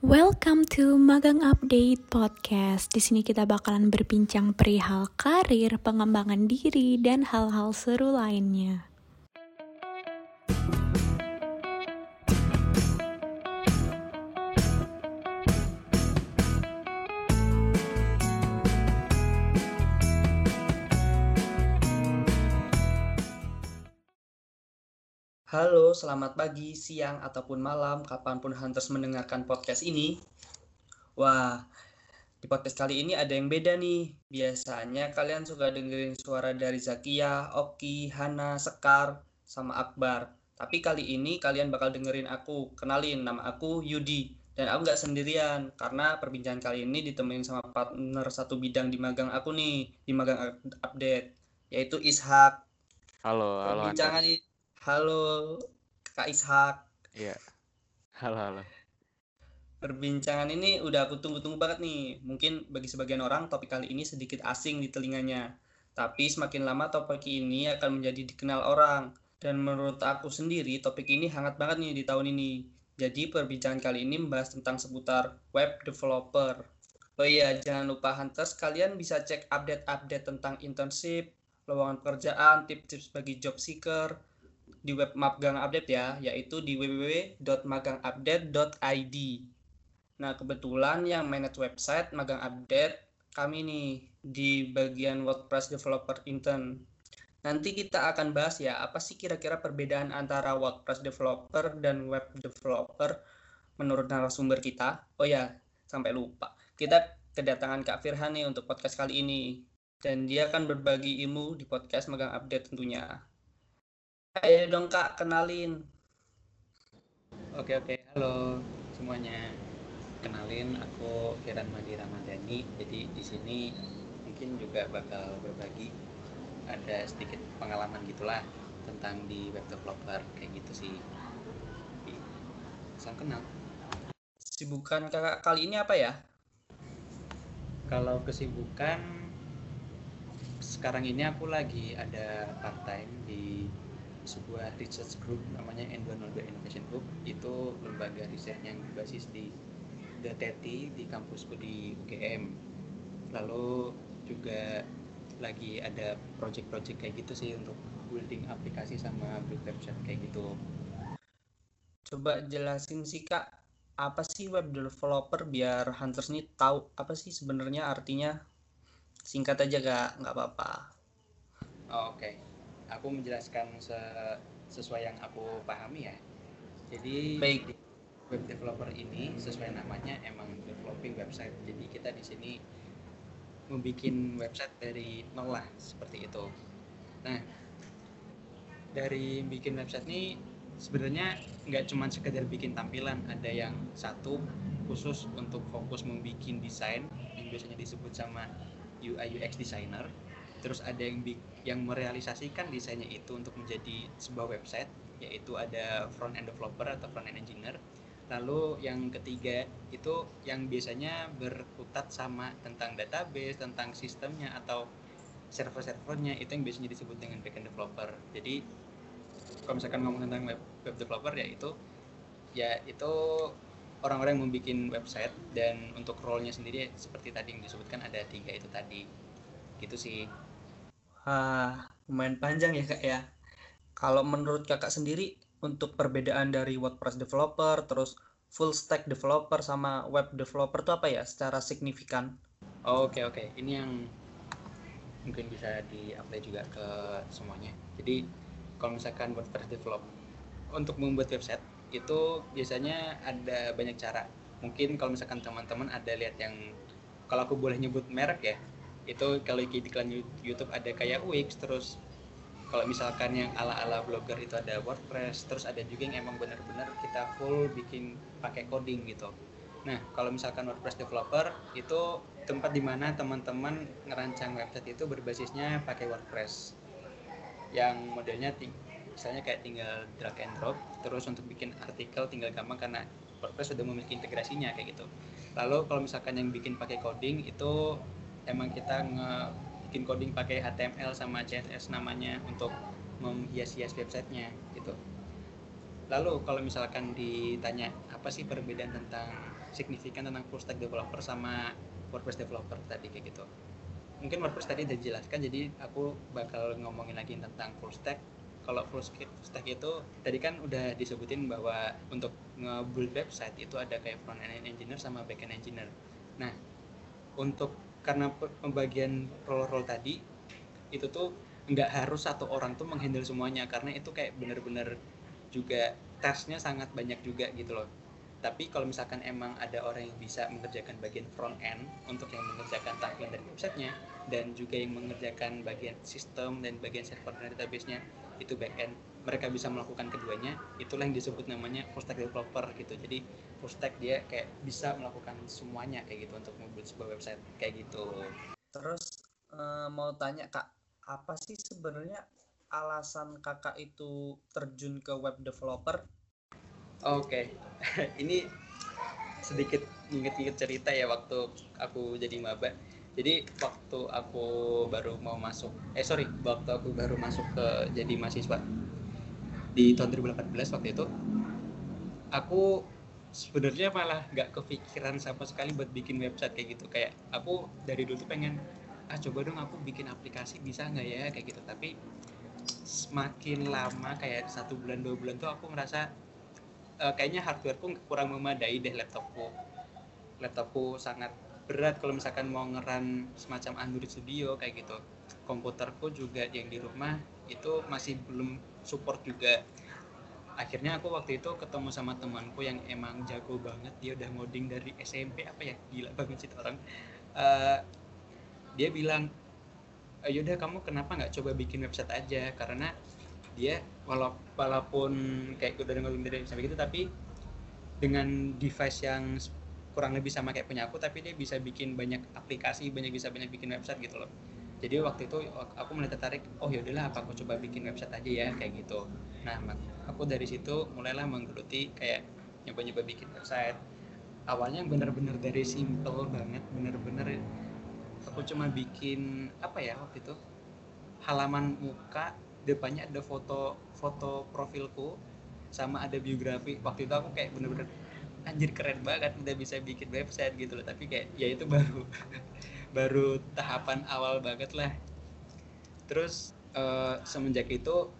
Welcome to Magang Update Podcast. Di sini kita bakalan berbincang perihal karir, pengembangan diri, dan hal-hal seru lainnya. Halo, selamat pagi, siang, ataupun malam, kapan pun Hunters mendengarkan podcast ini. Wah, di podcast kali ini ada yang beda nih. Biasanya kalian suka dengerin suara dari Zakia, Oki, Hana, Sekar, sama Akbar. Tapi kali ini kalian bakal dengerin aku. Kenalin, nama aku Yudi. Dan aku nggak sendirian, karena perbincangan kali ini ditemenin sama partner satu bidang di magang aku nih, di magang update, yaitu Ishak. Halo, halo Perbincangan ini Halo Kak Ishak. Iya. Halo, halo. Perbincangan ini udah aku tunggu-tunggu banget nih. Mungkin bagi sebagian orang topik kali ini sedikit asing di telinganya. Tapi semakin lama topik ini akan menjadi dikenal orang. Dan menurut aku sendiri topik ini hangat banget nih di tahun ini. Jadi perbincangan kali ini membahas tentang seputar web developer. Oh iya, jangan lupa Hunters, kalian bisa cek update-update tentang internship, lowongan pekerjaan, tips-tips bagi job seeker, di web Magang Update ya, yaitu di www.magangupdate.id. Nah, kebetulan yang manage website Magang Update kami nih di bagian WordPress Developer Intern. Nanti kita akan bahas ya, apa sih kira-kira perbedaan antara WordPress Developer dan Web Developer menurut narasumber kita. Oh ya, sampai lupa. Kita kedatangan Kak Firhan nih untuk podcast kali ini. Dan dia akan berbagi ilmu di podcast Magang Update tentunya. Ayo dong kak, kenalin. Oke oke, halo semuanya. Kenalin, aku Firan Madi Ramadhani. Jadi di sini mungkin juga bakal berbagi ada sedikit pengalaman gitulah tentang di web developer kayak gitu sih. Salam kenal. Sibukan kakak kali ini apa ya? Kalau kesibukan sekarang ini aku lagi ada part time di sebuah research group namanya N202 Innovation Group itu lembaga riset yang berbasis di DTT di kampusku di UGM lalu juga lagi ada project-project kayak gitu sih untuk building aplikasi sama build website kayak gitu Coba jelasin sih kak, apa sih web developer biar hunters nih tahu apa sih sebenarnya artinya? Singkat aja kak, nggak apa-apa. Oh, Oke, aku menjelaskan se- sesuai yang aku pahami ya. Jadi Baik. web developer ini sesuai namanya emang developing website. Jadi kita di sini membuat website dari nol lah seperti itu. Nah, dari bikin website ini sebenarnya nggak cuma sekedar bikin tampilan, ada yang satu khusus untuk fokus membuat desain yang biasanya disebut sama UI UX designer terus ada yang yang merealisasikan desainnya itu untuk menjadi sebuah website yaitu ada front end developer atau front end engineer. Lalu yang ketiga itu yang biasanya berkutat sama tentang database tentang sistemnya atau server-servernya itu yang biasanya disebut dengan backend developer. Jadi kalau misalkan ngomong tentang web, web developer ya itu ya itu orang-orang yang membuat website dan untuk role-nya sendiri seperti tadi yang disebutkan ada tiga itu tadi. Gitu sih Wah, lumayan panjang ya kak ya. Kalau menurut kakak sendiri, untuk perbedaan dari WordPress developer, terus full stack developer sama web developer itu apa ya secara signifikan? Oh, Oke oke, ini yang mungkin bisa di-apply juga ke semuanya. Jadi kalau misalkan WordPress develop untuk membuat website itu biasanya ada banyak cara. Mungkin kalau misalkan teman-teman ada lihat yang kalau aku boleh nyebut merek ya, itu kalau di iklan YouTube ada kayak Wix, terus kalau misalkan yang ala-ala blogger itu ada WordPress, terus ada juga yang emang benar-benar kita full bikin pakai coding gitu. Nah, kalau misalkan WordPress developer itu tempat di mana teman-teman ngerancang website itu berbasisnya pakai WordPress yang modelnya misalnya kayak tinggal drag and drop terus untuk bikin artikel tinggal gampang karena WordPress sudah memiliki integrasinya kayak gitu lalu kalau misalkan yang bikin pakai coding itu emang kita nge bikin coding pakai HTML sama CSS namanya untuk menghias-hias websitenya gitu. Lalu kalau misalkan ditanya apa sih perbedaan tentang signifikan tentang full stack developer sama WordPress developer tadi kayak gitu? Mungkin WordPress tadi udah dijelaskan jadi aku bakal ngomongin lagi tentang full stack. Kalau full stack itu tadi kan udah disebutin bahwa untuk nge-build website itu ada kayak front end engineer sama back end engineer. Nah untuk karena pembagian role-role tadi itu tuh nggak harus satu orang tuh menghandle semuanya karena itu kayak bener-bener juga tesnya sangat banyak juga gitu loh. Tapi kalau misalkan emang ada orang yang bisa mengerjakan bagian front end untuk yang mengerjakan tampilan dari websitenya dan juga yang mengerjakan bagian sistem dan bagian server dan database-nya itu back end mereka bisa melakukan keduanya itulah yang disebut namanya full stack developer gitu. Jadi full stack dia kayak bisa melakukan semuanya kayak gitu untuk membuat sebuah website kayak gitu. Terus uh, mau tanya kak apa sih sebenarnya alasan kakak itu terjun ke web developer? Oke okay. ini sedikit inget-inget cerita ya waktu aku jadi maba. Jadi waktu aku baru mau masuk eh sorry waktu aku baru masuk ke jadi mahasiswa di tahun 2018 waktu itu aku sebenarnya malah nggak kepikiran sama sekali buat bikin website kayak gitu. Kayak aku dari dulu tuh pengen ah coba dong aku bikin aplikasi bisa nggak ya? Kayak gitu. Tapi semakin lama kayak satu bulan dua bulan tuh aku ngerasa uh, kayaknya hardwareku kurang memadai deh laptopku. Laptopku sangat berat kalau misalkan mau ngeran semacam Android Studio kayak gitu. Komputerku juga yang di rumah itu masih belum support juga. Akhirnya aku waktu itu ketemu sama temanku yang emang jago banget. Dia udah ngoding dari SMP apa ya? Gila banget sih orang. Uh, dia bilang yaudah kamu kenapa nggak coba bikin website aja? Karena dia walaupun kayak udah ngomong dari sampai gitu tapi dengan device yang kurang lebih sama kayak punya aku tapi dia bisa bikin banyak aplikasi banyak bisa banyak bikin website gitu loh jadi waktu itu aku mulai tertarik oh yaudahlah apa aku coba bikin website aja ya kayak gitu. Nah aku dari situ mulailah menggeluti kayak nyoba-nyoba bikin website. Awalnya bener-bener dari simple banget bener-bener aku cuma bikin apa ya waktu itu halaman muka depannya ada foto foto profilku sama ada biografi. Waktu itu aku kayak bener-bener anjir keren banget udah bisa bikin website gitu loh. Tapi kayak ya itu baru baru tahapan awal banget lah. Terus uh, semenjak itu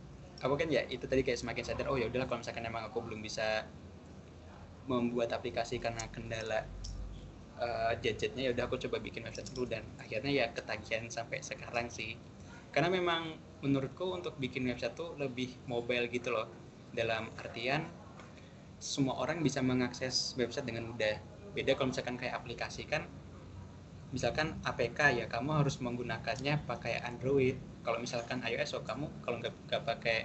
aku kan ya itu tadi kayak semakin sadar oh ya udahlah kalau misalkan emang aku belum bisa membuat aplikasi karena kendala uh, gadgetnya ya udah aku coba bikin website dulu dan akhirnya ya ketagihan sampai sekarang sih. Karena memang menurutku untuk bikin website tuh lebih mobile gitu loh. Dalam artian semua orang bisa mengakses website dengan mudah. Beda kalau misalkan kayak aplikasi kan misalkan APK ya kamu harus menggunakannya pakai Android. Kalau misalkan iOS oh kamu kalau nggak nggak pakai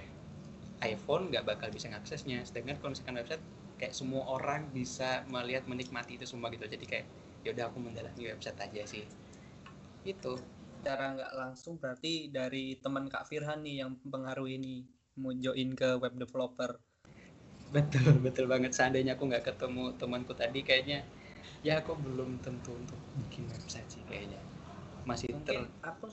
iPhone nggak bakal bisa ngaksesnya. Sedangkan kalau misalkan website kayak semua orang bisa melihat menikmati itu semua gitu. Jadi kayak ya udah aku mendalami website aja sih. Itu cara nggak langsung berarti dari teman Kak Firhan nih yang mempengaruhi ini mau join ke web developer. Betul betul banget. Seandainya aku nggak ketemu temanku tadi kayaknya ya aku belum tentu untuk bikin website sih kayaknya. Masih mungkin ter... aku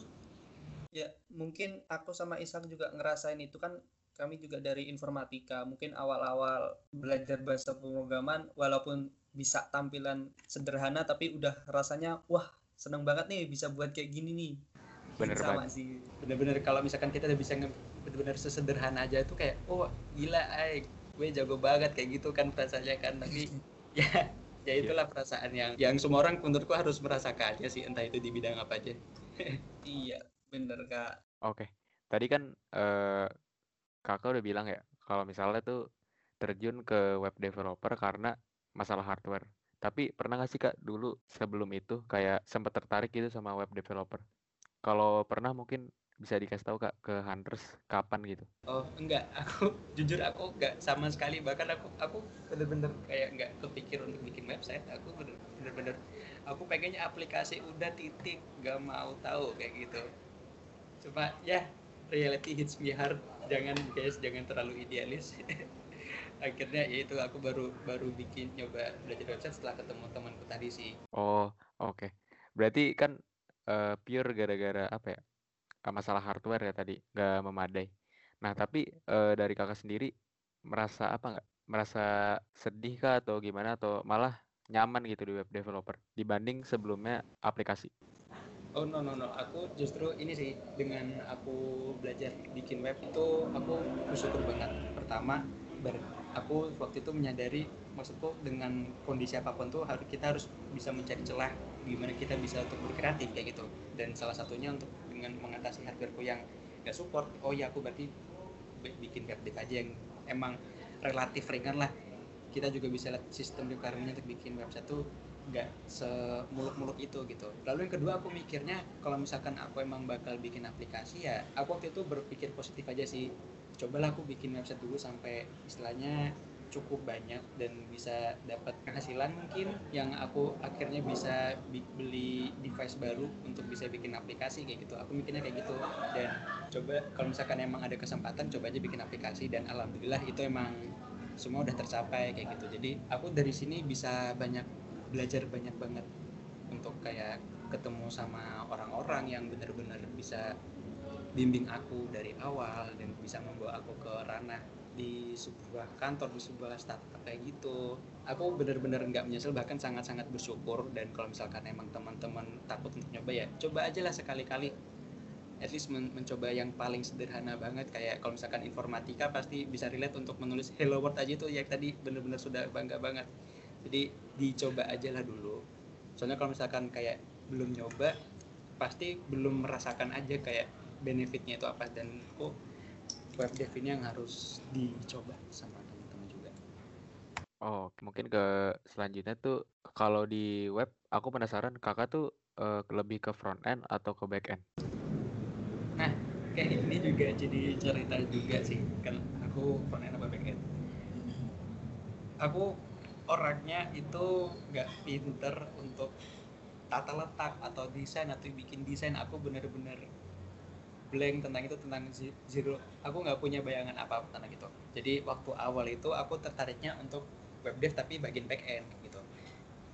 ya mungkin aku sama Isak juga ngerasain itu kan kami juga dari informatika mungkin awal-awal belajar bahasa pemrograman walaupun bisa tampilan sederhana tapi udah rasanya wah seneng banget nih bisa buat kayak gini nih. Bener sama banget. sih. Bener-bener kalau misalkan kita udah bisa bener-bener sesederhana aja tuh kayak oh gila ay gue jago banget kayak gitu kan perasaannya kan tapi ya ya itulah perasaan yang yang semua orang menurutku harus merasakannya sih entah itu di bidang apa aja. Iya bener kak. Oke tadi kan uh, kakak udah bilang ya kalau misalnya tuh terjun ke web developer karena masalah hardware. Tapi pernah gak sih kak dulu sebelum itu kayak sempat tertarik gitu sama web developer? Kalau pernah mungkin bisa dikasih tahu kak ke Hunters kapan gitu? Oh enggak, aku jujur aku enggak sama sekali bahkan aku aku bener-bener kayak enggak kepikir untuk bikin website. Aku bener-bener aku pengennya aplikasi udah titik nggak mau tahu kayak gitu. Cuma ya reality hits me hard. Jangan guys, jangan terlalu idealis. akhirnya ya itu aku baru baru bikin nyoba belajar website setelah ketemu temanku tadi sih oh oke okay. berarti kan uh, pure gara-gara apa ya masalah hardware ya tadi nggak memadai nah tapi uh, dari kakak sendiri merasa apa nggak? Merasa sedih kah atau gimana atau malah nyaman gitu di web developer dibanding sebelumnya aplikasi? Oh no no no, aku justru ini sih dengan aku belajar bikin web itu aku bersyukur banget. Pertama, ber, aku waktu itu menyadari maksudku dengan kondisi apa pun tuh harus kita harus bisa mencari celah gimana kita bisa untuk berkreatif kayak gitu. Dan salah satunya untuk dengan mengatasi hardwareku yang nggak support, oh ya aku berarti bikin web dev aja yang emang relatif ringan lah. Kita juga bisa lihat sistem requirement untuk bikin website tuh nggak semuluk-muluk itu gitu lalu yang kedua aku mikirnya kalau misalkan aku emang bakal bikin aplikasi ya aku waktu itu berpikir positif aja sih cobalah aku bikin website dulu sampai istilahnya cukup banyak dan bisa dapat penghasilan mungkin yang aku akhirnya bisa beli device baru untuk bisa bikin aplikasi kayak gitu. Aku mikirnya kayak gitu. Dan coba kalau misalkan emang ada kesempatan coba aja bikin aplikasi dan alhamdulillah itu emang semua udah tercapai kayak gitu. Jadi aku dari sini bisa banyak belajar banyak banget untuk kayak ketemu sama orang-orang yang benar-benar bisa bimbing aku dari awal dan bisa membawa aku ke ranah di sebuah kantor di sebuah startup kayak gitu. Aku benar-benar nggak menyesal bahkan sangat-sangat bersyukur. Dan kalau misalkan emang teman-teman takut untuk nyoba ya coba aja lah sekali-kali. At least men mencoba yang paling sederhana banget. Kayak kalau misalkan informatika pasti bisa relate untuk menulis hello world aja itu ya tadi benar-benar sudah bangga banget. Jadi dicoba aja lah dulu. Soalnya kalau misalkan kayak belum nyoba pasti belum merasakan aja kayak benefitnya itu apa. Dan kok web dev ini yang harus dicoba sama teman-teman juga. Oh mungkin ke selanjutnya tuh kalau di web aku penasaran kakak tuh uh, lebih ke front end atau ke back end? Nah kayak ini juga jadi cerita juga sih kan aku front end apa back end? Aku orangnya itu nggak pinter untuk tata letak atau desain atau bikin desain. Aku bener-bener blank tentang itu tentang zero. Aku nggak punya bayangan apa, apa tentang itu. Jadi waktu awal itu aku tertariknya untuk web dev tapi bagian back end gitu.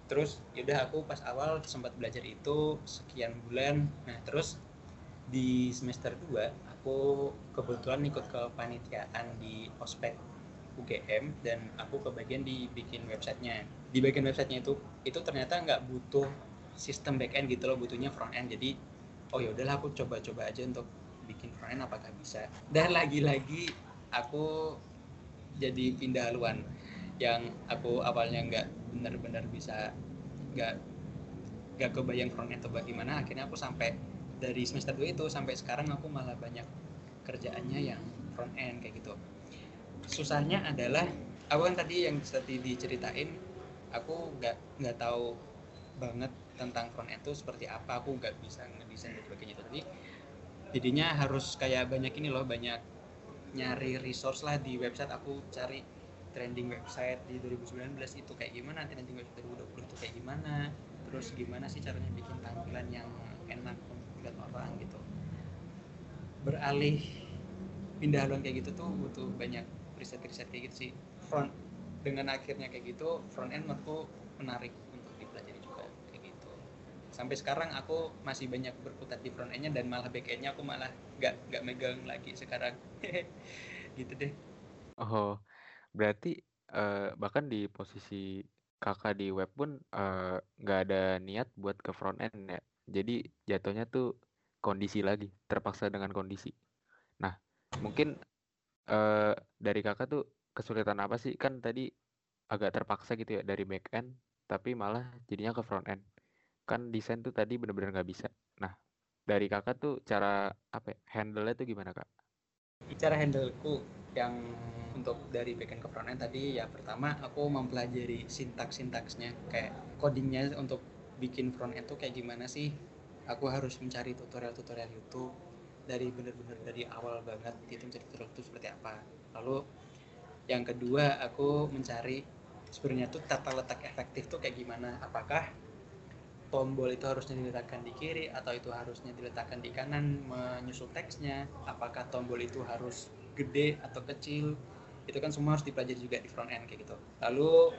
Terus yaudah aku pas awal sempat belajar itu sekian bulan. Nah terus di semester 2 aku kebetulan ikut ke panitiaan di ospek UGM dan aku kebagian di bikin websitenya. Di bagian websitenya itu itu ternyata nggak butuh sistem backend gitu loh butuhnya front end jadi oh ya udahlah aku coba-coba aja untuk bikin end apakah bisa? Dan lagi-lagi aku jadi pindah haluan. Yang aku awalnya nggak benar-benar bisa nggak nggak kebayang end atau bagaimana akhirnya aku sampai dari semester 2 itu sampai sekarang aku malah banyak kerjaannya yang front end kayak gitu. Susahnya adalah aku kan tadi yang tadi diceritain aku nggak nggak tahu banget tentang front end itu seperti apa aku nggak bisa ngedesain dan sebagainya. Tapi jadinya harus kayak banyak ini loh banyak nyari resource lah di website. Aku cari trending website di 2019 itu kayak gimana trending website 2020 itu kayak gimana terus gimana sih caranya bikin tampilan yang enak dilihat orang gitu. Beralih pindah haluan kayak gitu tuh butuh banyak riset-riset kayak gitu sih. Front dengan akhirnya kayak gitu front end menurutku menarik untuk dipelajari juga kayak gitu sampai sekarang aku masih banyak berputar di front endnya dan malah back endnya aku malah nggak nggak megang lagi sekarang. Gitu deh. Oh berarti uh, bahkan di posisi kakak di web pun uh, nggak ada niat buat ke front end ya? Jadi jatuhnya tuh kondisi lagi terpaksa dengan kondisi. Nah mungkin uh, dari kakak tuh kesulitan apa sih? Kan tadi agak terpaksa gitu ya dari back end tapi malah jadinya ke front end kan desain tuh tadi bener-bener nggak bisa. Nah dari kakak tuh cara apa ya, handle-nya tuh gimana kak? Cara handleku yang untuk dari backend ke front end tadi ya pertama aku mempelajari sintaks-sintaksnya kayak codingnya untuk bikin front end tuh kayak gimana sih? Aku harus mencari tutorial-tutorial YouTube dari bener-bener dari awal banget itu mencari tutorial itu seperti apa. Lalu yang kedua aku mencari sebenarnya tuh tata letak efektif tuh kayak gimana? Apakah tombol itu harusnya diletakkan di kiri atau itu harusnya diletakkan di kanan menyusul teksnya apakah tombol itu harus gede atau kecil itu kan semua harus dipelajari juga di front end kayak gitu. Lalu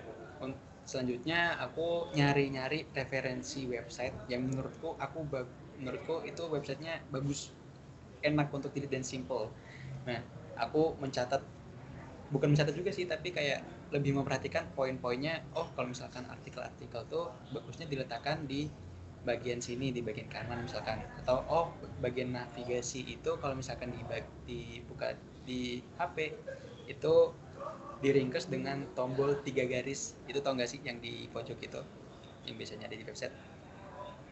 selanjutnya aku nyari-nyari referensi website yang menurutku aku menurutku itu websitenya bagus enak untuk dilihat dan simple. Nah aku mencatat bukan mencatat juga sih tapi kayak lebih memperhatikan poin-poinnya oh kalau misalkan artikel-artikel tuh bagusnya diletakkan di bagian sini di bagian kanan misalkan. Atau oh bagian navigasi itu kalau misalkan di dibuka di HP itu diringkes dengan tombol tiga garis. Itu tau gak sih yang di pojok itu yang biasanya ada di website?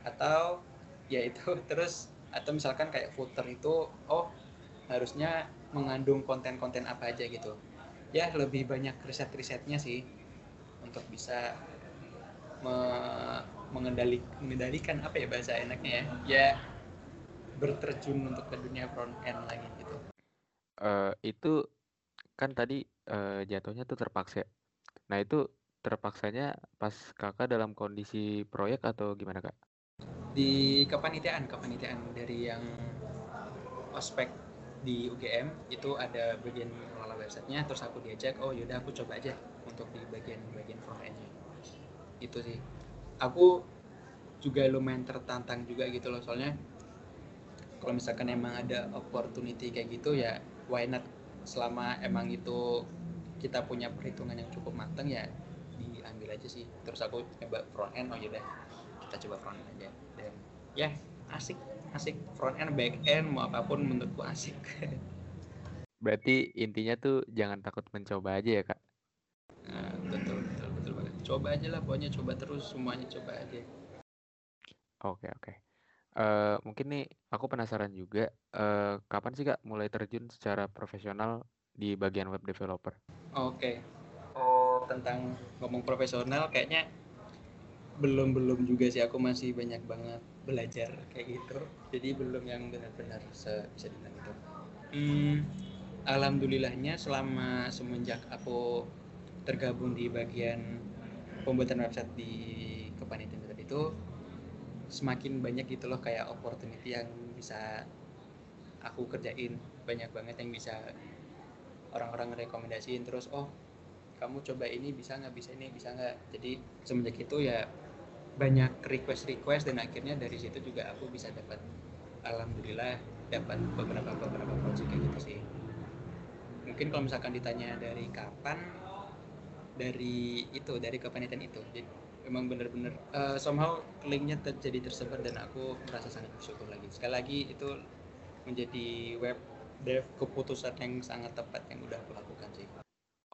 Atau ya itu terus atau misalkan kayak footer itu oh harusnya mengandung konten-konten apa aja gitu ya lebih banyak riset-risetnya sih untuk bisa me mengendali mengendalikan apa ya bahasa enaknya ya? Ya berterjun untuk ke dunia front end lagi gitu. Uh, itu kan tadi uh, jatuhnya tuh terpaksa. Nah itu terpaksanya pas kakak dalam kondisi proyek atau gimana kak? Di kepanitiaan kepanitiaan. Dari yang ospek di UGM itu ada bagian websitenya terus aku diajak oh yaudah aku coba aja untuk di bagian bagian front endnya itu sih. Aku juga lumayan tertantang juga gitu loh soalnya kalau misalkan emang ada opportunity kayak gitu ya why not? Selama emang itu kita punya perhitungan yang cukup matang ya diambil aja sih. Terus aku coba front end oh yaudah kita coba front end aja. Dan ya asik asik. Front end back end mau apa pun menurutku asik berarti intinya tuh jangan takut mencoba aja ya kak? Nah, betul betul betul banget. Coba aja lah pokoknya coba terus semuanya coba aja. Oke oke. Uh, mungkin nih aku penasaran juga uh, kapan sih kak mulai terjun secara profesional di bagian web developer? Oke. Oh tentang ngomong profesional kayaknya belum belum juga sih. Aku masih banyak banget belajar kayak gitu. Jadi belum yang benar-benar bisa dibilang itu hmm, alhamdulillahnya selama semenjak aku tergabung di bagian pembuatan website di kepanitiaan itu semakin banyak gitu loh kayak opportunity yang bisa aku kerjain. Banyak banget yang bisa orang-orang rekomendasiin terus oh kamu coba ini bisa nggak bisa ini bisa nggak? Jadi semenjak itu ya banyak request request dan akhirnya dari situ juga aku bisa dapat alhamdulillah dapat beberapa beberapa project kayak gitu sih mungkin kalau misalkan ditanya dari kapan dari itu dari kepanitiaan itu jadi memang benar-benar uh, somehow linknya terjadi tersebar dan aku merasa sangat bersyukur lagi sekali lagi itu menjadi web dev keputusan yang sangat tepat yang udah aku lakukan sih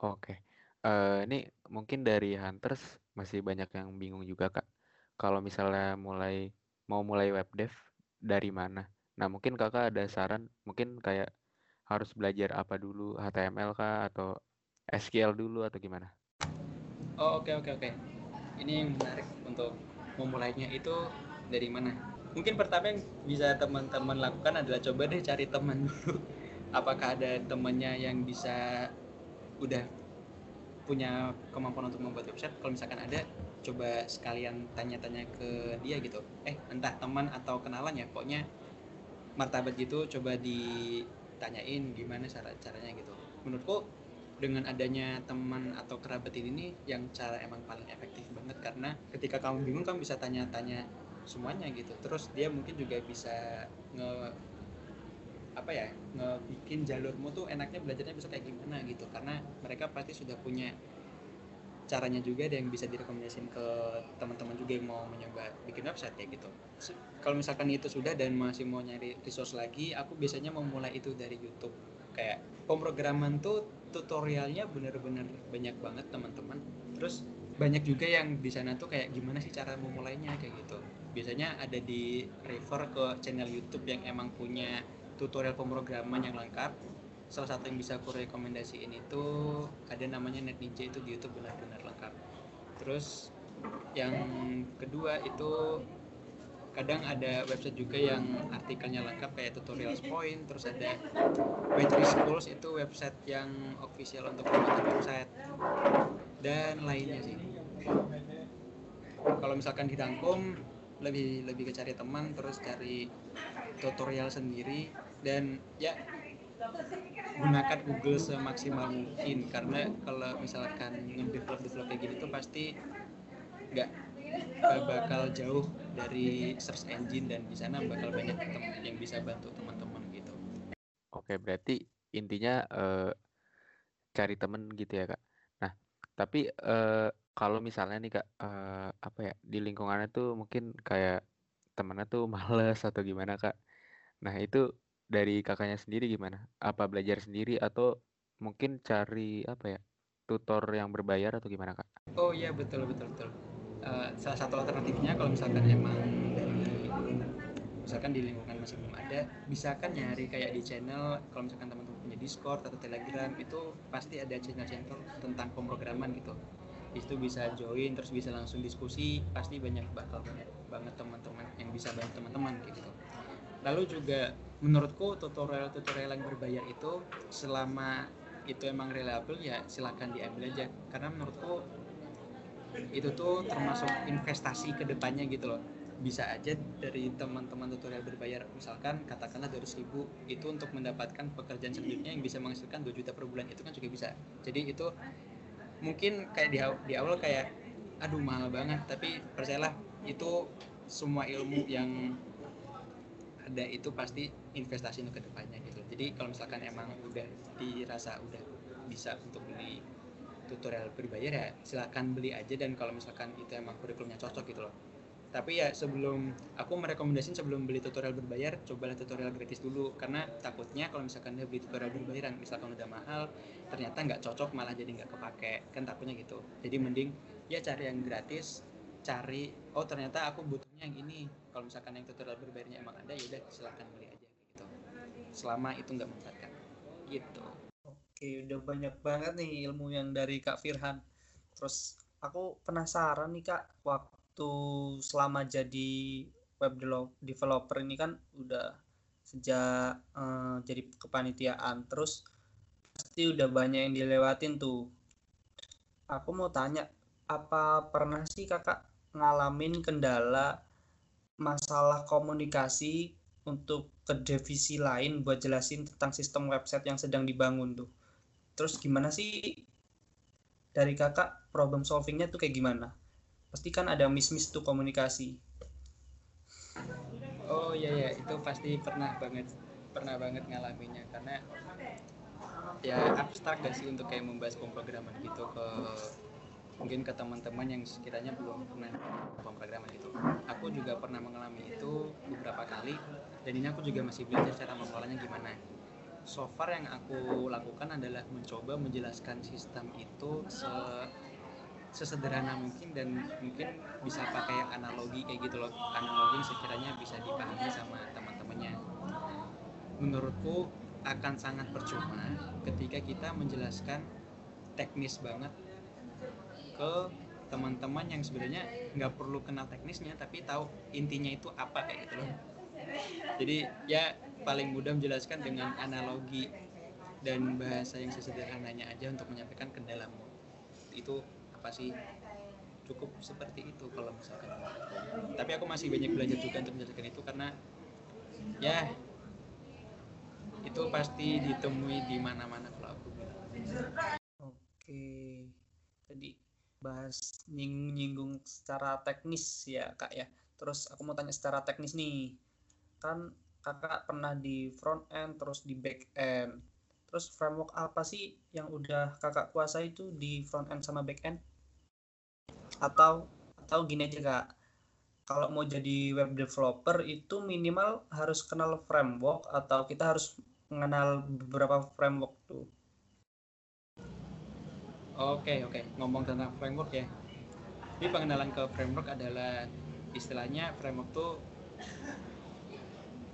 oke okay. uh, eh, ini mungkin dari hunters masih banyak yang bingung juga kak kalau misalnya mulai mau mulai web dev dari mana? Nah, mungkin Kakak ada saran mungkin kayak harus belajar apa dulu, HTML kah atau SQL dulu atau gimana? Oh, oke okay, oke okay, oke. Okay. Ini yang menarik untuk memulainya itu dari mana? Mungkin pertama yang bisa teman-teman lakukan adalah coba deh cari teman dulu. Apakah ada temannya yang bisa udah punya kemampuan untuk membuat website? Kalau misalkan ada, coba sekalian tanya-tanya ke dia gitu eh entah teman atau kenalan ya pokoknya martabat gitu coba ditanyain gimana cara caranya gitu. Menurutku dengan adanya teman atau kerabat ini nih yang cara emang paling efektif banget. Karena ketika kamu bingung kamu bisa tanya-tanya semuanya gitu. Terus dia mungkin juga bisa nge apa ya ngebikin jalurmu tuh enaknya belajarnya bisa kayak gimana gitu. Karena mereka pasti sudah punya caranya juga ada yang bisa direkomendasiin ke teman-teman juga yang mau mencoba bikin website kayak gitu. Kalau misalkan itu sudah dan masih mau nyari resource lagi, aku biasanya memulai itu dari YouTube. Kayak pemrograman tuh tutorialnya bener-bener banyak banget teman-teman. Terus banyak juga yang di sana tuh kayak gimana sih cara memulainya kayak gitu. Biasanya ada di refer ke channel YouTube yang emang punya tutorial pemrograman yang lengkap salah satu yang bisa aku rekomendasiin itu ada namanya Net Ninja itu di YouTube benar-benar lengkap. Terus yang kedua itu kadang ada website juga yang artikelnya lengkap kayak tutorial point terus ada Battery Schools itu website yang official untuk pembuatan website dan lainnya sih kalau misalkan di Dangkum lebih lebih ke cari teman terus cari tutorial sendiri dan ya gunakan Google semaksimal mungkin karena kalau misalkan ngedevelop develop kayak gini tuh pasti nggak bakal jauh dari search engine dan di sana bakal banyak yang bisa bantu teman-teman gitu. Oke, berarti intinya eh, cari temen gitu ya kak. Nah tapi eh, kalau misalnya nih kak eh, apa ya di lingkungannya tuh mungkin kayak temennya tuh males atau gimana kak. Nah itu dari kakaknya sendiri gimana? Apa belajar sendiri atau mungkin cari apa ya tutor yang berbayar atau gimana kak? Oh iya betul betul betul. Uh, salah satu alternatifnya kalau misalkan emang misalkan di lingkungan masih belum ada, bisa kan nyari kayak di channel kalau misalkan teman-teman punya Discord atau Telegram itu pasti ada channel-channel tentang pemrograman gitu. Itu bisa join terus bisa langsung diskusi, pasti banyak bakal banget teman-teman yang bisa bantu teman-teman gitu. Lalu juga menurutku tutorial-tutorial yang berbayar itu selama itu emang reliable ya silahkan diambil aja. Karena menurutku itu tuh termasuk investasi ke depannya gitu loh. Bisa aja dari teman-teman tutorial berbayar misalkan katakanlah dari seribu itu untuk mendapatkan pekerjaan selanjutnya yang bisa menghasilkan 2 juta per bulan itu kan juga bisa. Jadi itu mungkin kayak di, di awal kayak aduh mahal banget. Tapi percayalah itu semua ilmu yang ada itu pasti investasi untuk ke depannya gitu. Jadi kalau misalkan emang udah dirasa udah bisa untuk beli tutorial berbayar ya silahkan beli aja. Dan kalau misalkan itu emang kurikulumnya cocok gitu loh. Tapi ya sebelum aku merekomendasikan sebelum beli tutorial berbayar cobalah tutorial gratis dulu. Karena takutnya kalau misalkan dia beli tutorial berbayaran misalkan udah mahal ternyata nggak cocok malah jadi nggak kepake. Kan takutnya gitu. Jadi mending ya cari yang gratis cari oh ternyata aku butuhnya yang ini kalau misalkan yang tutorial berbayarnya emang ada ya udah silahkan beli aja gitu selama itu nggak memberatkan gitu Oke, udah banyak banget nih ilmu yang dari Kak Firhan. Terus aku penasaran nih Kak, waktu selama jadi web developer ini kan udah sejak uh, jadi kepanitiaan, terus pasti udah banyak yang dilewatin tuh. Aku mau tanya, apa pernah sih kakak ngalamin kendala masalah komunikasi untuk ke divisi lain buat jelasin tentang sistem website yang sedang dibangun tuh? terus gimana sih dari kakak problem solvingnya tuh kayak gimana? Pasti kan ada miss-miss tuh komunikasi. Oh iya ya itu pasti pernah banget pernah banget ngalaminnya. Karena ya abstrak gak sih untuk kayak membahas pemrograman gitu ke mungkin ke teman-teman yang sekiranya belum pernah pemrograman itu. Aku juga pernah mengalami itu beberapa kali dan ini aku juga masih belajar cara mengelolanya gimana. So far yang aku lakukan adalah mencoba menjelaskan sistem itu se sesederhana mungkin dan mungkin bisa pakai analogi kayak gitu loh. Analogi sekiranya bisa dipahami sama teman-temannya. Menurutku akan sangat percuma ketika kita menjelaskan teknis banget ke teman-teman yang sebenarnya nggak perlu kenal teknisnya tapi tahu intinya itu apa kayak gitu loh. Jadi ya paling mudah menjelaskan dengan analogi dan bahasa yang sesederhananya aja untuk menyampaikan kendalamu itu apa sih? Cukup seperti itu kalau misalkan. Tapi aku masih banyak belajar juga untuk menjelaskan itu karena ya itu pasti ditemui di mana-mana kalau aku bilang. Oke. tadi bahas nying nyinggung secara teknis ya kak ya. Terus aku mau tanya secara teknis nih. Kan kakak pernah di front end terus di back end. Terus framework apa sih yang udah kakak kuasa itu di front end sama back end? Atau atau gini aja kak. Kalau mau jadi web developer itu minimal harus kenal framework atau kita harus mengenal beberapa framework tuh Oke oke. Ngomong tentang framework ya. Ini pengenalan ke framework adalah istilahnya framework tuh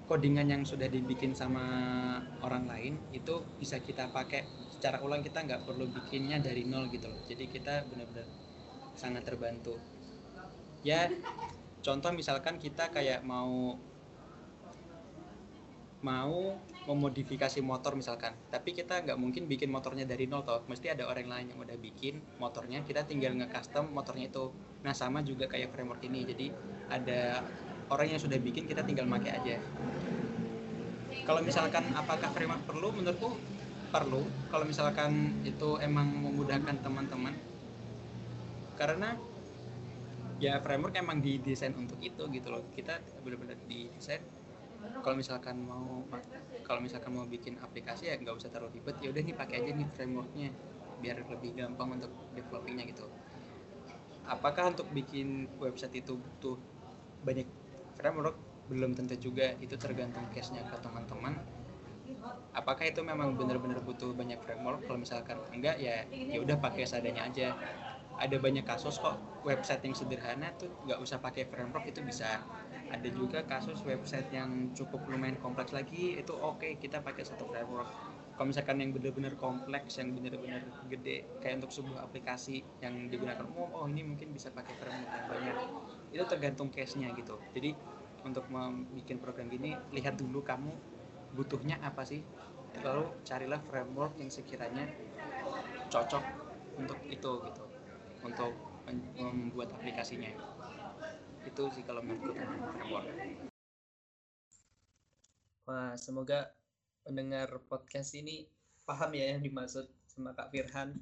codingan yang sudah dibikin sama orang lain itu bisa kita pakai secara ulang. Kita nggak perlu bikinnya dari nol gitu loh. Jadi kita benar-benar sangat terbantu. Ya contoh misalkan kita kayak mau mau memodifikasi motor misalkan. Tapi kita nggak mungkin bikin motornya dari nol toh. Mesti ada orang lain yang udah bikin motornya. Kita tinggal nge-custom motornya itu. Nah sama juga kayak framework ini. Jadi ada orang yang sudah bikin kita tinggal pakai aja. Kalau misalkan apakah framework perlu? Menurutku perlu. Kalau misalkan itu emang memudahkan teman-teman. Karena ya framework emang didesain untuk itu gitu loh. Kita benar-benar didesain kalau misalkan mau kalau misalkan mau bikin aplikasi ya nggak usah terlalu ribet. Ya udah nih pakai aja nih frameworknya biar lebih gampang untuk developingnya gitu. Apakah untuk bikin website itu butuh banyak framework? Belum tentu juga. Itu tergantung case-nya ke teman-teman. Apakah itu memang benar-benar butuh banyak framework? Kalau misalkan enggak ya ya udah pakai seadanya aja ada banyak kasus kok website yang sederhana tuh nggak usah pakai framework itu bisa. Ada juga kasus website yang cukup lumayan kompleks lagi itu oke okay, kita pakai satu framework. Kalau misalkan yang benar-benar kompleks yang benar-benar gede kayak untuk sebuah aplikasi yang digunakan umum oh ini mungkin bisa pakai framework yang banyak. Itu tergantung case-nya gitu. Jadi untuk membuat program gini lihat dulu kamu butuhnya apa sih. Lalu carilah framework yang sekiranya cocok untuk itu gitu untuk membuat aplikasinya. Itu sih kalau menurutku tentang framework wah semoga pendengar podcast ini paham ya yang dimaksud sama Kak Firhan.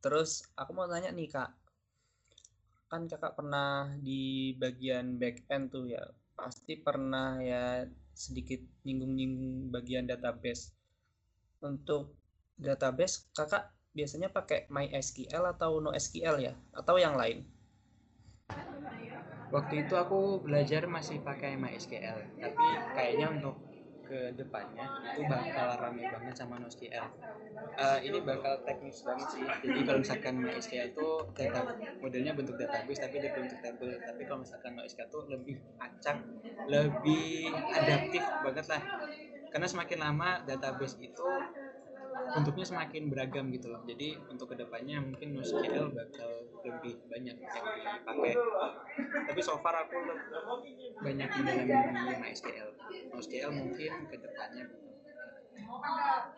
Terus aku mau tanya nih Kak. Kan kakak pernah di bagian back end tuh ya. Pasti pernah ya sedikit nyinggung-nyinggung bagian database. Untuk database kakak biasanya pakai MySQL atau NoSQL ya? Atau yang lain? Waktu itu aku belajar masih pakai MySQL tapi kayaknya untuk ke depannya itu bakal rame banget sama NoSQL. Uh, ini bakal teknis banget sih. Jadi kalau misalkan MySQL itu data modelnya bentuk database tapi dia bentuk table. Tapi kalau misalkan NoSQL itu lebih acak lebih adaptif banget lah. Karena semakin lama database itu bentuknya semakin beragam gitu loh. Jadi untuk ke depannya mungkin NoSQL bakal lebih banyak yang dipakai. Tapi so far aku banyak mendalami MySQL NoSQL mungkin ke depannya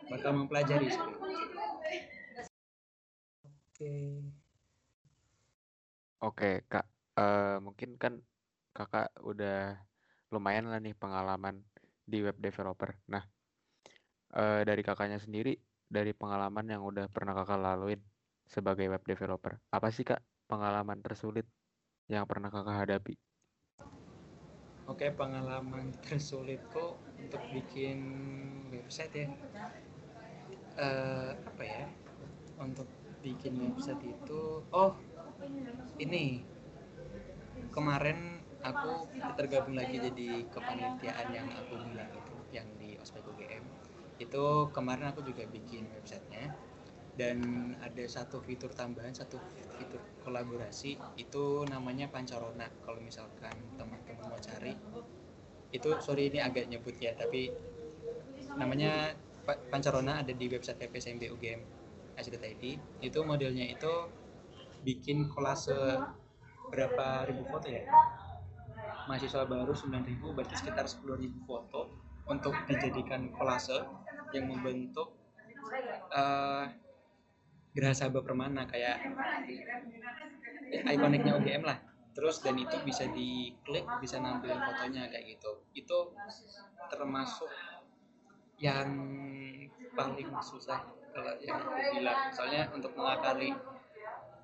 bakal mempelajari sih. Oke. Oke kak. Uh, mungkin kan kakak udah lumayan lah nih pengalaman di web developer. Nah uh, dari kakaknya sendiri dari pengalaman yang udah pernah kakak laluin sebagai web developer? Apa sih kak pengalaman tersulit yang pernah kakak hadapi? Oke, pengalaman tersulitku untuk bikin website ya. Uh, apa ya? Untuk bikin website itu, oh ini kemarin aku tergabung lagi jadi kepanitiaan yang aku bilang itu, yang di ospek UGM itu kemarin aku juga bikin websitenya. Dan ada satu fitur tambahan satu fitur kolaborasi. Itu namanya pancarona kalau misalkan teman-teman mau cari itu sorry ini agak nyebut ya tapi namanya pancarona ada di website PPSMB UGM SDTID itu modelnya itu bikin kolase berapa ribu foto ya? Mahasiswa baru 9000 berarti sekitar 10.000 foto untuk dijadikan kolase yang membentuk uh, gerah sabah permana kayak ikoniknya UGM lah. Terus dan itu bisa diklik bisa nampilin fotonya kayak gitu. Itu termasuk yang paling susah kalau yang aku bilang. Soalnya untuk mengakali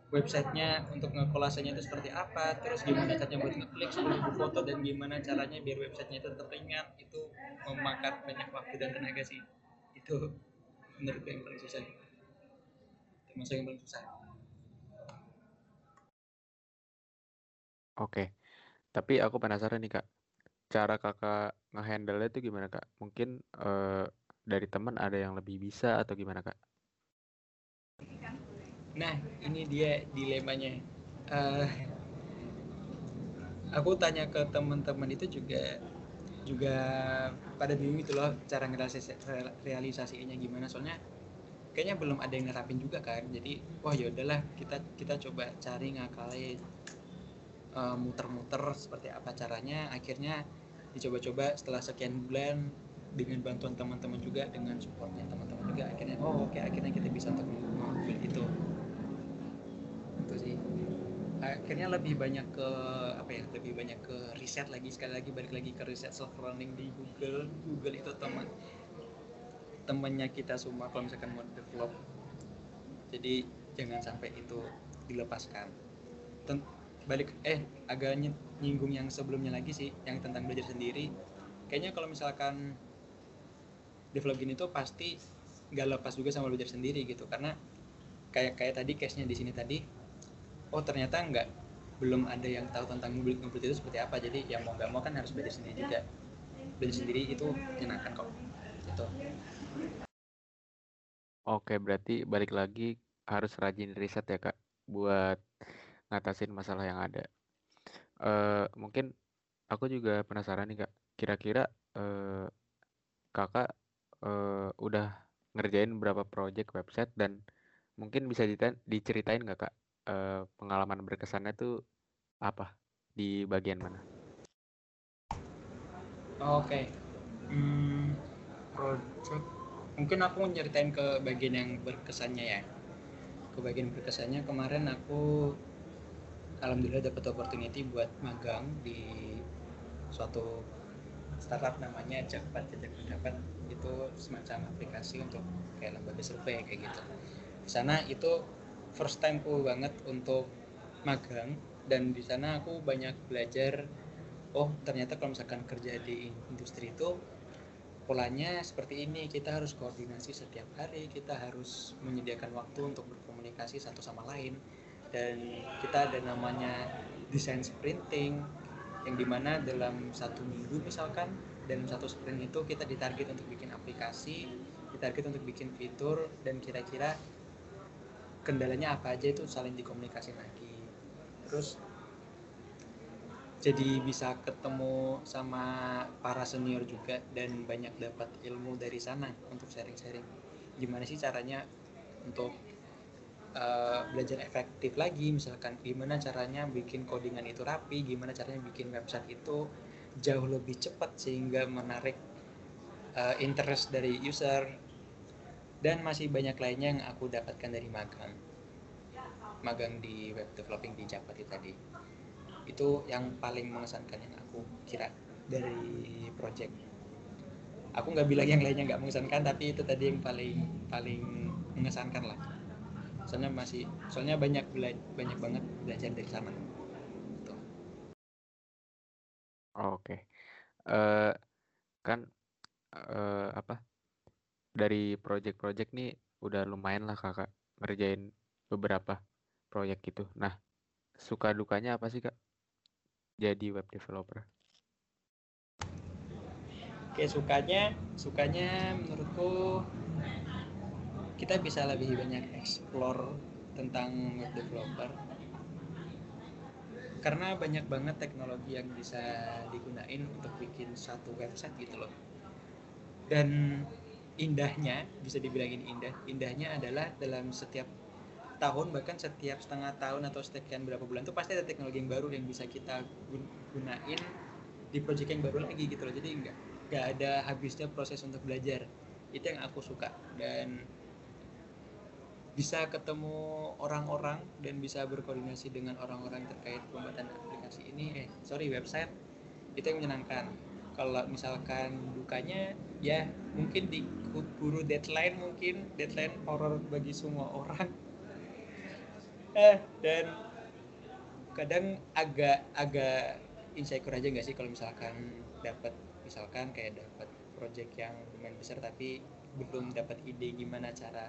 websitenya untuk ngekolasenya itu seperti apa terus gimana caranya buat ngeklik 10.000 foto dan gimana caranya biar websitenya itu terlihat itu memakan banyak waktu dan tenaga sih itu menurut yang paling susah. Termasuk yang paling susah. Oke tapi aku penasaran nih kak. Cara kakak ngehandle itu gimana kak? Mungkin uh, dari teman ada yang lebih bisa atau gimana kak? Nah ini dia dilemanya. Uh, aku tanya ke teman-teman itu juga juga pada bingung itu loh cara ngerealisasinya gimana. Soalnya kayaknya belum ada yang nerapin juga kan. Jadi wah ya udahlah kita kita coba cari ngakali uh, muter-muter seperti apa caranya. Akhirnya dicoba-coba setelah sekian bulan dengan bantuan teman-teman juga dengan supportnya teman-teman juga akhirnya oh oke okay, akhirnya kita bisa untuk mengambil itu. Itu sih akhirnya lebih banyak ke apa ya lebih banyak ke riset lagi. Sekali lagi balik lagi ke riset self learning di Google. Google itu teman temannya kita semua kalau misalkan mau develop. Jadi jangan sampai itu dilepaskan. Ten balik eh agak nyinggung yang sebelumnya lagi sih yang tentang belajar sendiri. Kayaknya kalau misalkan develop gini tuh pasti nggak lepas juga sama belajar sendiri gitu. Karena kayak kayak tadi case nya di sini tadi oh ternyata nggak belum ada yang tahu tentang mobil mobil itu seperti apa. Jadi yang mau nggak mau kan harus belajar sendiri juga. Belajar sendiri itu menyenangkan kok gitu. Oke, berarti balik lagi harus rajin riset ya kak, buat ngatasin masalah yang ada. Eh mungkin aku juga penasaran nih kak, kira-kira eh, kakak eh, udah ngerjain berapa project website dan mungkin bisa diceritain nggak kak eh, pengalaman berkesannya tuh apa? Di bagian mana? oke. Hmm, project mungkin aku nyeritain ke bagian yang berkesannya ya. Ke bagian berkesannya kemarin aku alhamdulillah dapat opportunity buat magang di suatu startup namanya Jakpat Jajak Pendapat itu semacam aplikasi untuk kayak lembaga survei kayak gitu. Di sana itu first time ku banget untuk magang. Dan di sana aku banyak belajar oh ternyata kalau misalkan kerja di industri itu polanya seperti ini. Kita harus koordinasi setiap hari kita harus menyediakan waktu untuk berkomunikasi satu sama lain. Dan kita ada namanya desain sprinting yang di mana dalam satu minggu misalkan dan satu sprint itu kita ditarget untuk bikin aplikasi ditarget untuk bikin fitur dan kira-kira kendalanya apa aja itu saling dikomunikasi lagi. Terus jadi bisa ketemu sama para senior juga dan banyak dapat ilmu dari sana untuk sharing-sharing. Gimana sih caranya untuk uh, belajar efektif lagi? Misalkan gimana caranya bikin codingan itu rapi? Gimana caranya bikin website itu jauh lebih cepat sehingga menarik uh, interest dari user dan masih banyak lainnya yang aku dapatkan dari magang. Magang di web developing di Japati tadi. Itu yang paling mengesankan yang aku kira dari project. Aku nggak bilang yang lainnya nggak mengesankan tapi itu tadi yang paling paling mengesankan lah. Soalnya masih soalnya banyak banyak banget belajar dari sana. Gitu. Oke, uh, kan uh, apa dari project-project nih udah lumayan lah kakak ngerjain beberapa proyek gitu. Nah, suka dukanya apa sih kak? jadi web developer? Oke, sukanya sukanya menurutku kita bisa lebih banyak explore tentang web developer karena banyak banget teknologi yang bisa digunain untuk bikin satu website gitu loh dan indahnya bisa dibilangin indah. Indahnya adalah dalam setiap tahun bahkan setiap setengah tahun atau sekian berapa bulan itu pasti ada teknologi yang baru yang bisa kita gunain di project yang baru lagi gitu loh. Jadi nggak nggak ada habisnya proses untuk belajar. Itu yang aku suka. Dan bisa ketemu orang-orang dan bisa berkoordinasi dengan orang-orang terkait pembuatan aplikasi ini. Eh sorry website. Itu yang menyenangkan. Kalau misalkan dukanya ya mungkin di buru deadline mungkin deadline horror bagi semua orang. Eh dan kadang agak agak insecure aja nggak sih kalau misalkan dapat misalkan kayak dapat project yang lumayan besar tapi belum dapat ide gimana cara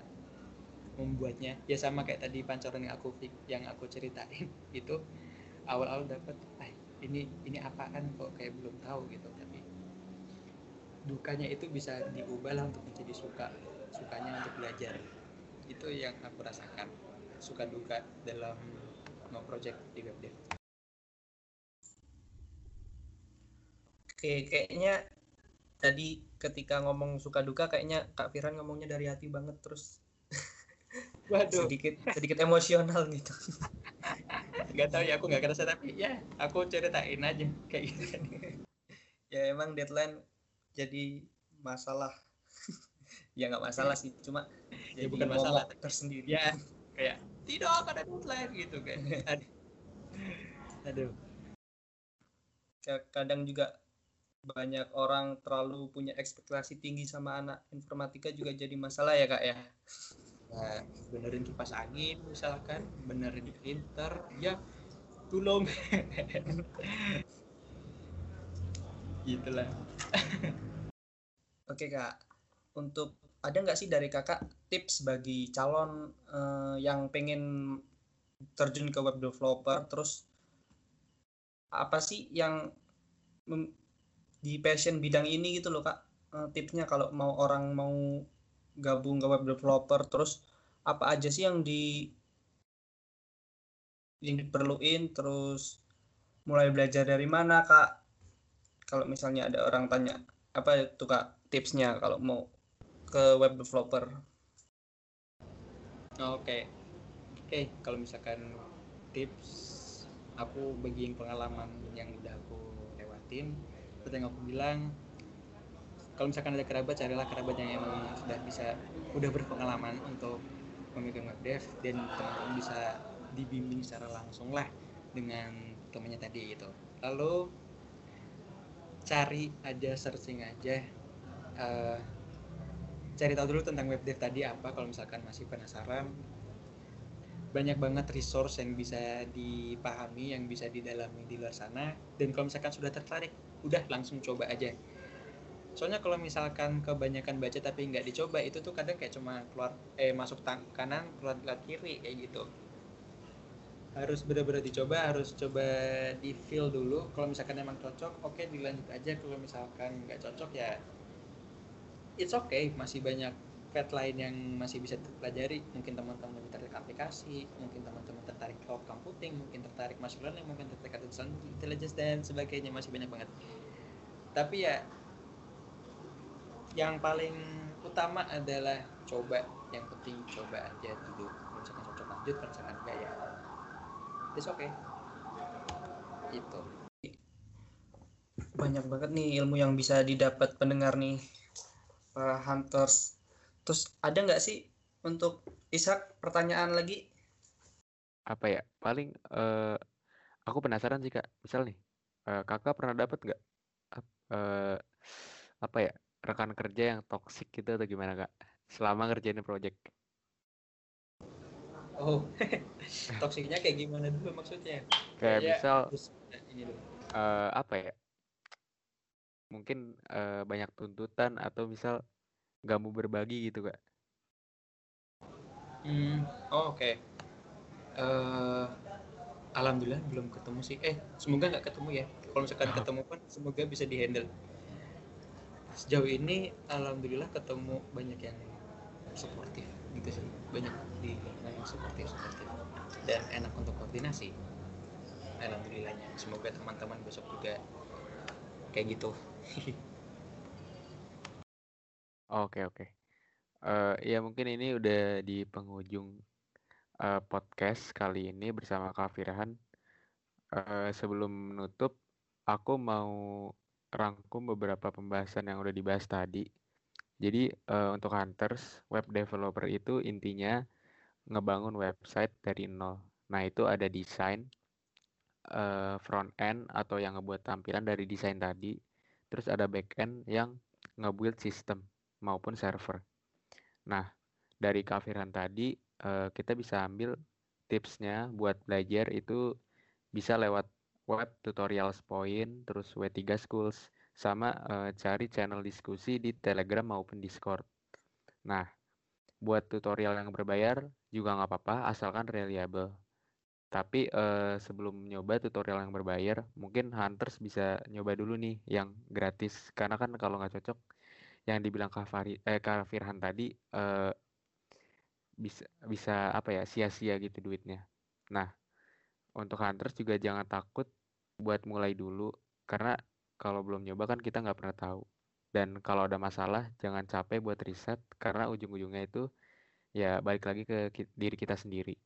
membuatnya. Ya sama kayak tadi pancoran yang aku yang aku ceritain itu awal-awal dapat ini ini apaan kok? Kayak belum tahu gitu tapi dukanya itu bisa diubah lah untuk menjadi suka sukanya untuk belajar itu yang aku rasakan suka duka dalam no project di web dev? Oke, kayaknya tadi ketika ngomong suka duka kayaknya Kak Firan ngomongnya dari hati banget terus Waduh. sedikit sedikit emosional gitu. Gak tau ya aku nggak kerasa tapi ya aku ceritain aja kayak gitu kan. ya emang deadline jadi masalah. ya nggak masalah sih, cuma ya bukan masalah tersendiri. Ya kayak tidak ada deadline gitu kayak aduh. Kadang juga banyak orang terlalu punya ekspektasi tinggi sama anak informatika juga jadi masalah ya kak ya. Nah, benerin kipas angin misalkan benerin printer ya tolong gitulah. Oke kak, untuk ada nggak sih dari kakak tips bagi calon uh, yang pengen terjun ke web developer? Terus apa sih yang di passion bidang ini gitu loh kak? Uh, tipsnya kalau mau orang mau gabung ke web developer terus apa aja sih yang di yang diperluin? Terus mulai belajar dari mana kak kalau misalnya ada orang tanya apa itu kak tipsnya kalau mau ke web developer? Oke. Okay. oke okay, kalau misalkan tips aku bagi yang pengalaman yang udah aku lewatin. Seperti yang aku bilang kalau misalkan ada kerabat carilah kerabat yang emang sudah bisa udah berpengalaman untuk memegang web dev dan teman-teman bisa dibimbing secara langsung lah dengan temannya tadi gitu. Lalu cari aja searching aja uh, cari tahu dulu tentang web dev tadi apa kalau misalkan masih penasaran. Banyak banget resource yang bisa dipahami yang bisa didalami di luar sana. Dan kalau misalkan sudah tertarik udah langsung coba aja. Soalnya kalau misalkan kebanyakan baca tapi nggak dicoba itu tuh kadang kayak cuma keluar eh masuk tang kanan keluar kiri kayak gitu harus benar-benar dicoba harus coba di feel dulu. Kalau misalkan emang cocok oke okay, dilanjut aja. Kalau misalkan nggak cocok ya it's okay. Masih banyak pet lain yang masih bisa dipelajari. Mungkin teman-teman tertarik aplikasi mungkin teman-teman tertarik cloud computing mungkin tertarik machine learning mungkin tertarik artificial intelligence dan sebagainya. Masih banyak banget. Tapi ya yang paling utama adalah coba. Yang penting coba aja dulu. Kalau misalkan cocok lanjut. Kalau misalkan enggak ya it's okay. Itu banyak banget nih ilmu yang bisa didapat pendengar nih para hunters. Terus ada nggak sih untuk Ishak pertanyaan lagi? Apa ya? Paling uh, aku penasaran sih kak. Misal nih uh, kakak pernah dapat nggak uh, apa ya rekan kerja yang toksik gitu atau gimana kak? Selama ngerjain project Oh, toksiknya kayak gimana dulu maksudnya? Kayak ya, misal ini dulu. Uh, apa ya? Mungkin uh, banyak tuntutan atau misal nggak mau berbagi gitu kak? Hmm, oh, oke. Okay. Uh, eh, Alhamdulillah belum ketemu sih. Eh, semoga nggak ketemu ya. Kalau misalkan ketemu pun semoga bisa dihandle. Sejauh ini alhamdulillah ketemu banyak yang suportif gitu sih. Banyak di yang suportif suportif dan enak untuk koordinasi. Alhamdulillahnya. Semoga teman-teman besok juga kayak gitu. Oke oke. Uh, ya mungkin ini udah di penghujung uh, podcast kali ini bersama Kak Firhan. Uh, sebelum menutup aku mau rangkum beberapa pembahasan yang udah dibahas tadi jadi uh, untuk hunters web developer itu intinya ngebangun website dari nol. Nah, itu ada desain uh, front end atau yang ngebuat tampilan dari desain tadi. Terus ada back end yang ngebuild sistem maupun server. Nah, dari kafiran tadi uh, kita bisa ambil tipsnya buat belajar itu bisa lewat web tutorials point, terus W3 Schools, sama uh, cari channel diskusi di Telegram maupun Discord. Nah, buat tutorial yang berbayar juga nggak apa-apa asalkan reliable. Tapi uh, sebelum nyoba tutorial yang berbayar, mungkin hunters bisa nyoba dulu nih yang gratis. Karena kan kalau nggak cocok, yang dibilang Kak, Fari, eh, tadi uh, bisa bisa apa ya sia-sia gitu duitnya. Nah, untuk hunters juga jangan takut buat mulai dulu karena kalau belum nyoba kan kita nggak pernah tahu. Dan kalau ada masalah, jangan capek buat riset karena ujung-ujungnya itu ya balik lagi ke diri kita sendiri.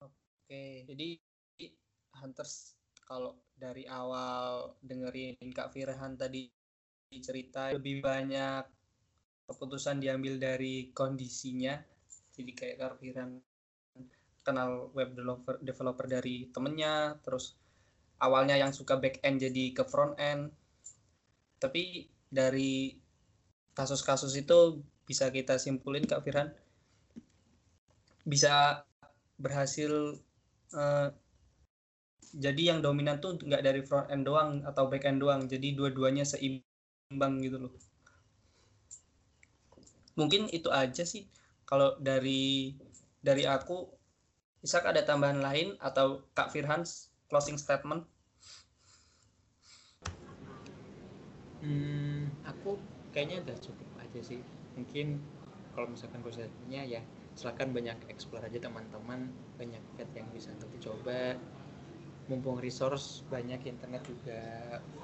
Oke, jadi Hunters kalau dari awal dengerin Kak Firhan tadi cerita lebih banyak keputusan diambil dari kondisinya. Jadi kayak Kak Firhan kenal web developer, developer dari temennya, terus awalnya yang suka back end jadi ke front end. Tapi dari kasus-kasus itu bisa kita simpulin Kak Firhan. Bisa berhasil uh, jadi yang dominan tuh nggak dari front end doang atau back end doang. Jadi dua-duanya seimbang gitu loh. Mungkin itu aja sih. Kalau dari dari aku Isak ada tambahan lain atau Kak Firhan closing statement Hmm, aku kayaknya udah cukup aja sih. Mungkin kalau misalkan konsepnya ya silakan banyak explore aja teman-teman, banyak vet yang bisa nanti coba. Mumpung resource banyak internet juga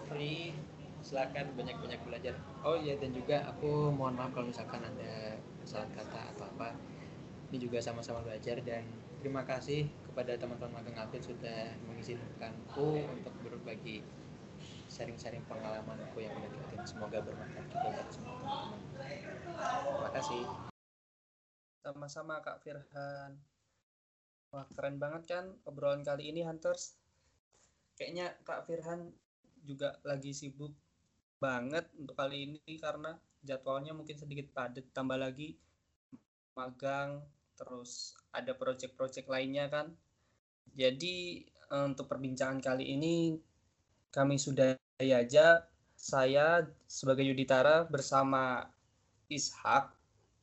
free, silakan banyak-banyak belajar. Oh iya dan juga aku mohon maaf kalau misalkan ada salah kata atau apa. Ini juga sama-sama belajar dan terima kasih kepada teman-teman magang update sudah mengizinkanku untuk berbagi sharing-sharing pengalamanku yang udah diatin semoga bermanfaat juga buat semua teman-teman. Terima kasih. Sama-sama Kak Firhan. Wah keren banget kan obrolan kali ini Hunters? Kayaknya Kak Firhan juga lagi sibuk banget untuk kali ini karena jadwalnya mungkin sedikit padat. Tambah lagi magang terus ada project-project lainnya kan. Jadi eh, untuk perbincangan kali ini kami sudah aja saya sebagai Yuditara bersama Ishak.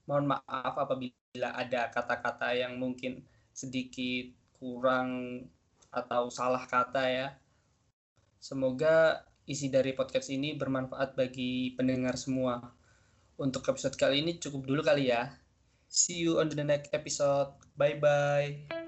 Mohon maaf apabila ada kata-kata yang mungkin sedikit kurang atau salah kata ya. Semoga isi dari podcast ini bermanfaat bagi pendengar semua. Untuk episode kali ini cukup dulu kali ya See you on the next episode. Bye bye.